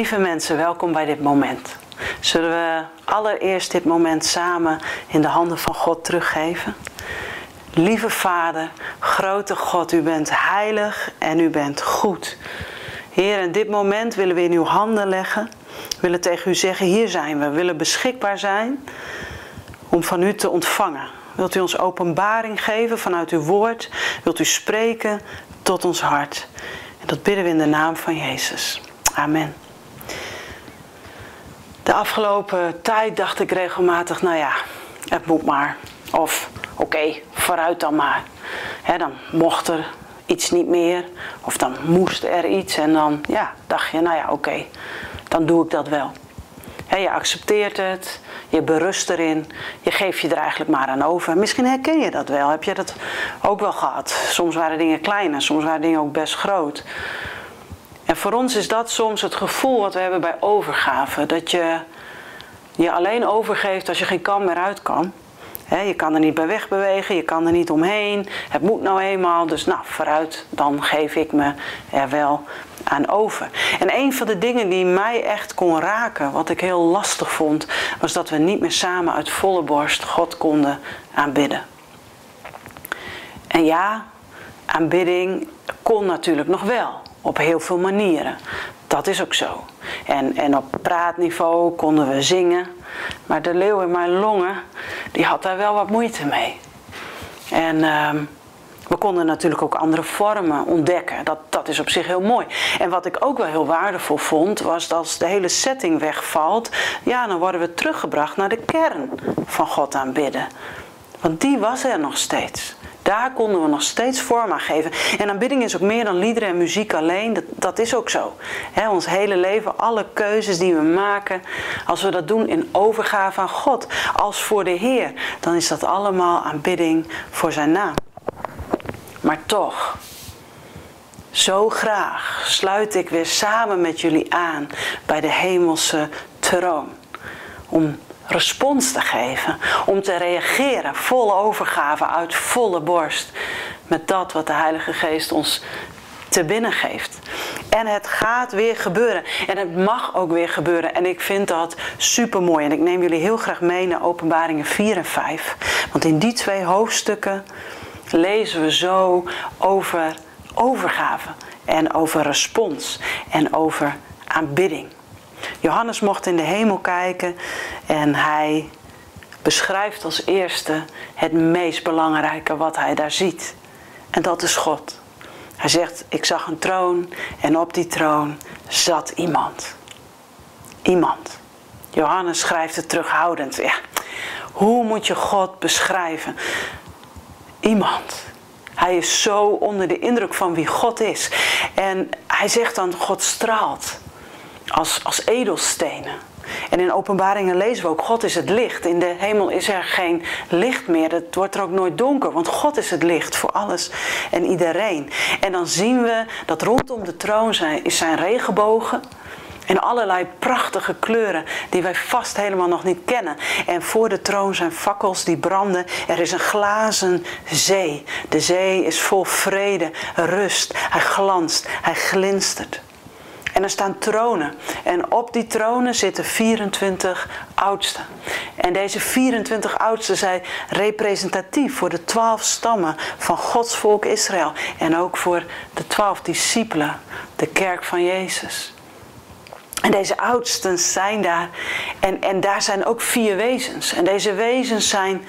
Lieve mensen, welkom bij dit moment. Zullen we allereerst dit moment samen in de handen van God teruggeven? Lieve Vader, grote God, u bent heilig en u bent goed. Heer, in dit moment willen we in uw handen leggen. Willen tegen u zeggen, hier zijn we. We willen beschikbaar zijn om van u te ontvangen. Wilt u ons openbaring geven vanuit uw woord? Wilt u spreken tot ons hart? En dat bidden we in de naam van Jezus. Amen. De afgelopen tijd dacht ik regelmatig, nou ja, het moet maar. Of oké, vooruit dan maar. dan mocht er iets niet meer, of dan moest er iets en dan ja, dacht je, nou ja, oké, dan doe ik dat wel. je accepteert het, je berust erin, je geeft je er eigenlijk maar aan over. Misschien herken je dat wel, heb je dat ook wel gehad. Soms waren dingen kleiner, soms waren dingen ook best groot. En voor ons is dat soms het gevoel wat we hebben bij overgave. Dat je je alleen overgeeft als je geen kan meer uit kan. je kan er niet bij wegbewegen, je kan er niet omheen. Het moet nou eenmaal, dus nou vooruit, dan geef ik me er wel aan over. En een van de dingen die mij echt kon raken, wat ik heel lastig vond, was dat we niet meer samen uit volle borst God konden aanbidden. En ja, aanbidding kon natuurlijk nog wel op heel veel manieren. Dat is ook zo. En, en op praatniveau konden we zingen. Maar de leeuw in mijn longen, die had daar wel wat moeite mee. En ehm, we konden natuurlijk ook andere vormen ontdekken. Dat, dat is op zich heel mooi. En wat ik ook wel heel waardevol vond, was dat als de hele setting wegvalt, ja, dan worden we teruggebracht naar de kern van God aanbidden. Want die was er nog steeds. Daar konden we nog steeds vorm aan geven. En aanbidding is ook meer dan liederen en muziek alleen. Dat, dat is ook zo. ons hele leven, alle keuzes die we maken, als we dat doen in overgave aan God, als voor de Heer, dan is dat allemaal aanbidding voor zijn naam. Maar toch, zo graag sluit ik weer samen met jullie aan bij de hemelse troon. Om respons te geven, om te reageren, volle overgave uit volle borst met dat wat de Heilige Geest ons te binnen geeft. En het gaat weer gebeuren. En het mag ook weer gebeuren. En ik vind dat super mooi. En ik neem jullie heel graag mee naar Openbaringen 4 en 5. Want in die twee hoofdstukken lezen we zo over overgave en over respons en over aanbidding. Johannes mocht in de hemel kijken en hij beschrijft als eerste het meest belangrijke wat hij daar ziet. En dat is God. Hij zegt, ik zag een troon en op die troon zat iemand. Iemand. Johannes schrijft het terughoudend. Ja, hoe moet je God beschrijven? Iemand. Hij is zo onder de indruk van wie God is. En hij zegt dan, God straalt als, als edelstenen. En in openbaringen lezen we ook, God is het licht. In de hemel is er geen licht meer. Het wordt er ook nooit donker, want God is het licht voor alles en iedereen. En dan zien we dat rondom de troon zijn, zijn regenbogen. En allerlei prachtige kleuren die wij vast helemaal nog niet kennen. En voor de troon zijn fakkels die branden. Er is een glazen zee. De zee is vol vrede, rust. Hij glanst, hij glinstert. En er staan tronen. En op die tronen zitten 24 oudsten. En deze 24 oudsten zijn representatief voor de 12 stammen van Gods volk Israël. En ook voor de 12 discipelen, de kerk van Jezus. En deze oudsten zijn daar. En, en daar zijn ook vier wezens. En deze wezens zijn,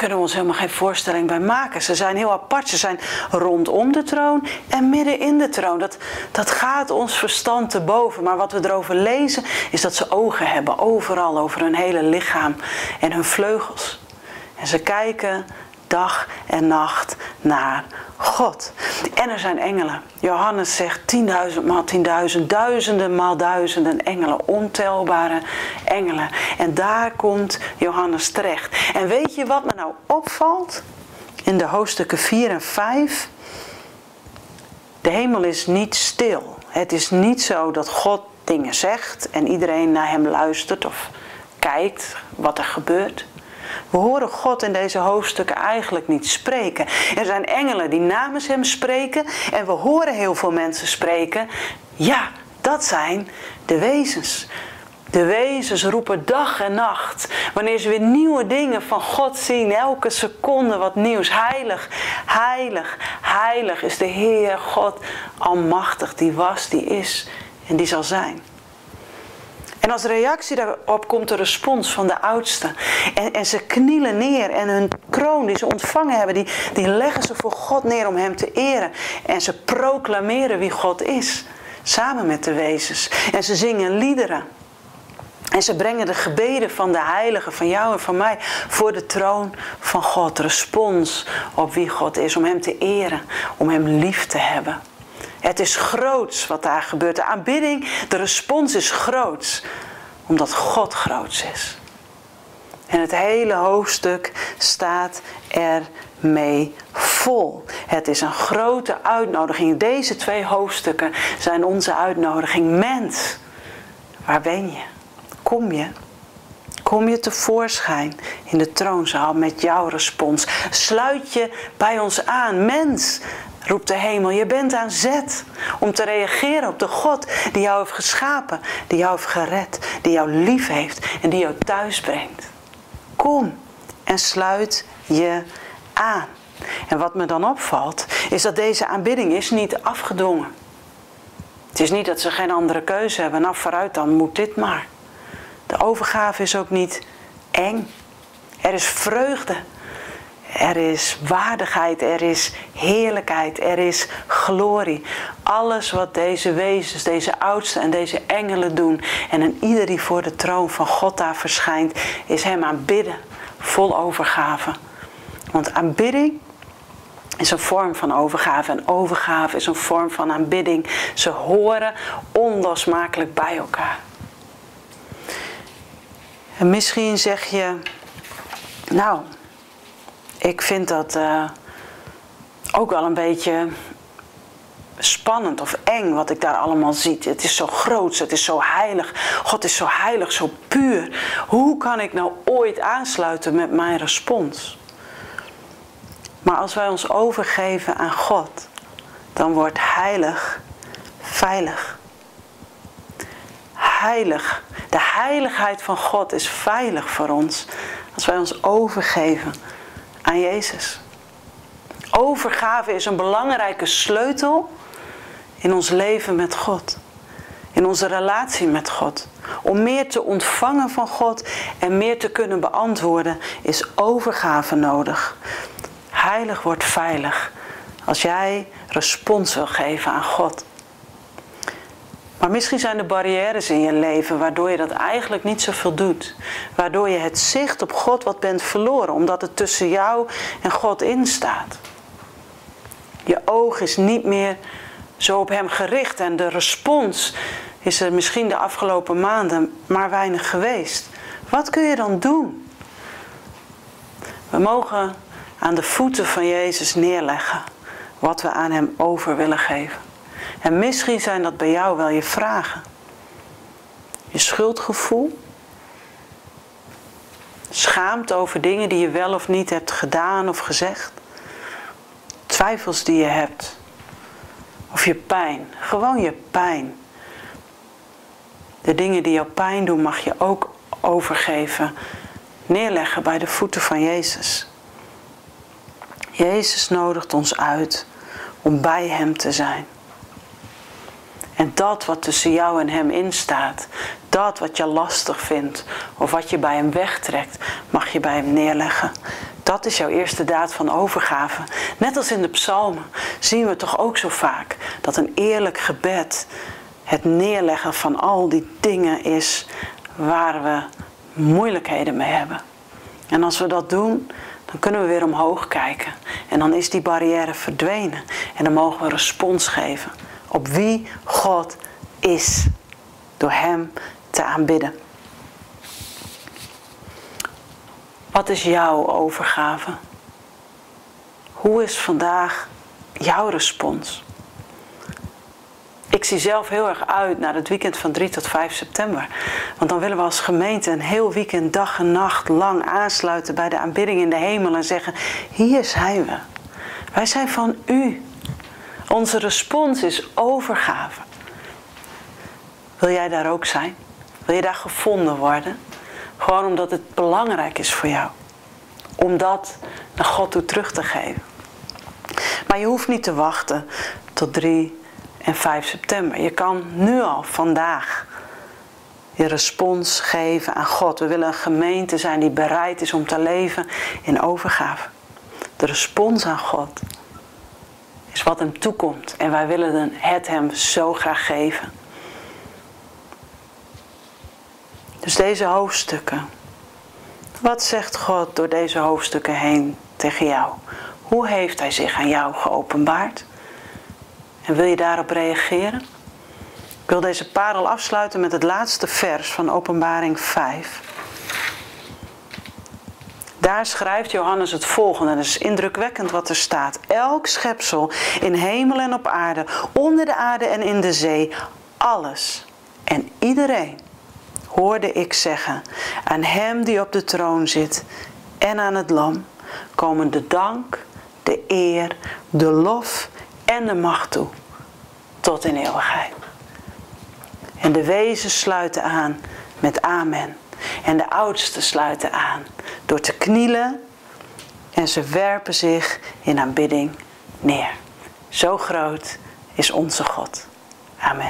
kunnen we ons helemaal geen voorstelling bij maken. Ze zijn heel apart. Ze zijn rondom de troon en midden in de troon. Dat, dat gaat ons verstand te boven. Maar wat we erover lezen, is dat ze ogen hebben. Overal, over hun hele lichaam en hun vleugels. En ze kijken dag en nacht naar God. En er zijn engelen. Johannes zegt tienduizend maal tienduizend, duizenden maal duizenden engelen, ontelbare engelen. En daar komt Johannes terecht. En weet je wat me nou opvalt? In de hoofdstukken 4 en 5. De hemel is niet stil. Het is niet zo dat God dingen zegt en iedereen naar hem luistert of kijkt wat er gebeurt. We horen God in deze hoofdstukken eigenlijk niet spreken. Er zijn engelen die namens hem spreken en we horen heel veel mensen spreken. Ja, Dat zijn de wezens. De wezens roepen dag en nacht. Wanneer ze weer nieuwe dingen van God zien. Elke seconde wat nieuws. Heilig, heilig, heilig is de Heer God Almachtig. Die was, die is en die zal zijn. En als reactie daarop komt de respons van de oudsten. En, en ze knielen neer en hun kroon die ze ontvangen hebben, die, die leggen ze voor God neer om Hem te eren. En ze proclameren wie God is, samen met de wezens. En ze zingen liederen. En ze brengen de gebeden van de heiligen, van jou en van mij, voor de troon van God. Respons op wie God is, om Hem te eren, om Hem lief te hebben. Het is groots wat daar gebeurt. De aanbidding, de respons is groots, omdat God groots is. En het hele hoofdstuk staat ermee vol. Het is een grote uitnodiging. Deze twee hoofdstukken zijn onze uitnodiging. Mens, waar ben je? Kom je? Kom je tevoorschijn in de troonzaal met jouw respons? Sluit je bij ons aan, mens? Roept de hemel. Je bent aan zet om te reageren op de God die jou heeft geschapen, die jou heeft gered, die jou lief heeft en die jou thuis brengt. Kom en sluit je aan. En wat me dan opvalt, is dat deze aanbidding is niet afgedwongen. Het is niet dat ze geen andere keuze hebben. Nou, vooruit dan moet dit maar. De overgave is ook niet eng. Er is vreugde. Er is waardigheid, er is heerlijkheid, er is glorie. Alles wat deze wezens, deze oudsten en deze engelen doen en een ieder die voor de troon van God daar verschijnt, is hem aanbidden, vol overgave. Want aanbidding is een vorm van overgave en overgave is een vorm van aanbidding. Ze horen onlosmakelijk bij elkaar. En misschien zeg je, nou, ik vind dat uh, ook wel een beetje spannend of eng wat ik daar allemaal zie. Het is zo groot, het is zo heilig. God is zo heilig, zo puur. Hoe kan ik nou ooit aansluiten met mijn respons? Maar als wij ons overgeven aan God, dan wordt heilig veilig. Heilig. De heiligheid van God is veilig voor ons als wij ons overgeven aan Jezus. Overgave is een belangrijke sleutel in ons leven met God. In onze relatie met God. Om meer te ontvangen van God en meer te kunnen beantwoorden is overgave nodig. Heilig wordt veilig als jij respons wil geven aan God. Maar misschien zijn er barrières in je leven waardoor je dat eigenlijk niet zoveel doet. Waardoor je het zicht op God wat bent verloren, omdat het tussen jou en God in staat. Je oog is niet meer zo op Hem gericht en de respons is er misschien de afgelopen maanden maar weinig geweest. Wat kun je dan doen? We mogen aan de voeten van Jezus neerleggen wat we aan Hem over willen geven. En misschien zijn dat bij jou wel je vragen. Je schuldgevoel. Schaamte over dingen die je wel of niet hebt gedaan of gezegd. Twijfels die je hebt. Of je pijn. Gewoon je pijn. De dingen die jou pijn doen mag je ook overgeven. Neerleggen bij de voeten van Jezus. Jezus nodigt ons uit om bij Hem te zijn. En dat wat tussen jou en hem instaat, dat wat je lastig vindt of wat je bij hem wegtrekt, mag je bij hem neerleggen. Dat is jouw eerste daad van overgave. Net als in de psalmen zien we toch ook zo vaak dat een eerlijk gebed het neerleggen van al die dingen is waar we moeilijkheden mee hebben. En als we dat doen, dan kunnen we weer omhoog kijken. En dan is die barrière verdwenen. En dan mogen we respons geven op wie God is door Hem te aanbidden. Wat is jouw overgave? Hoe is vandaag jouw respons? Ik zie zelf heel erg uit naar het weekend van 3 tot 5 september. Want dan willen we als gemeente een heel weekend, dag en nacht lang aansluiten bij de aanbidding in de hemel en zeggen: Hier zijn we. Wij zijn van u. Onze respons is overgave. Wil jij daar ook zijn? Wil je daar gevonden worden? Gewoon omdat het belangrijk is voor jou. Om dat naar God toe terug te geven. Maar je hoeft niet te wachten tot 3 en 5 september. Je kan nu al, vandaag, je respons geven aan God. We willen een gemeente zijn die bereid is om te leven in overgave. De respons aan God wat hem toekomt. En wij willen het hem zo graag geven. Dus deze hoofdstukken. Wat zegt God door deze hoofdstukken heen tegen jou? Hoe heeft Hij zich aan jou geopenbaard? En wil je daarop reageren? Ik wil deze parel afsluiten met het laatste vers van Openbaring 5. Daar schrijft Johannes het volgende. Het is indrukwekkend wat er staat. Elk schepsel in hemel en op aarde, onder de aarde en in de zee, alles en iedereen hoorde ik zeggen, aan hem die op de troon zit en aan het lam komen de dank, de eer, de lof en de macht toe, tot in eeuwigheid. En de wezen sluiten aan met amen. En de oudsten sluiten aan door te knielen en ze werpen zich in aanbidding neer. Zo groot is onze God. Amen.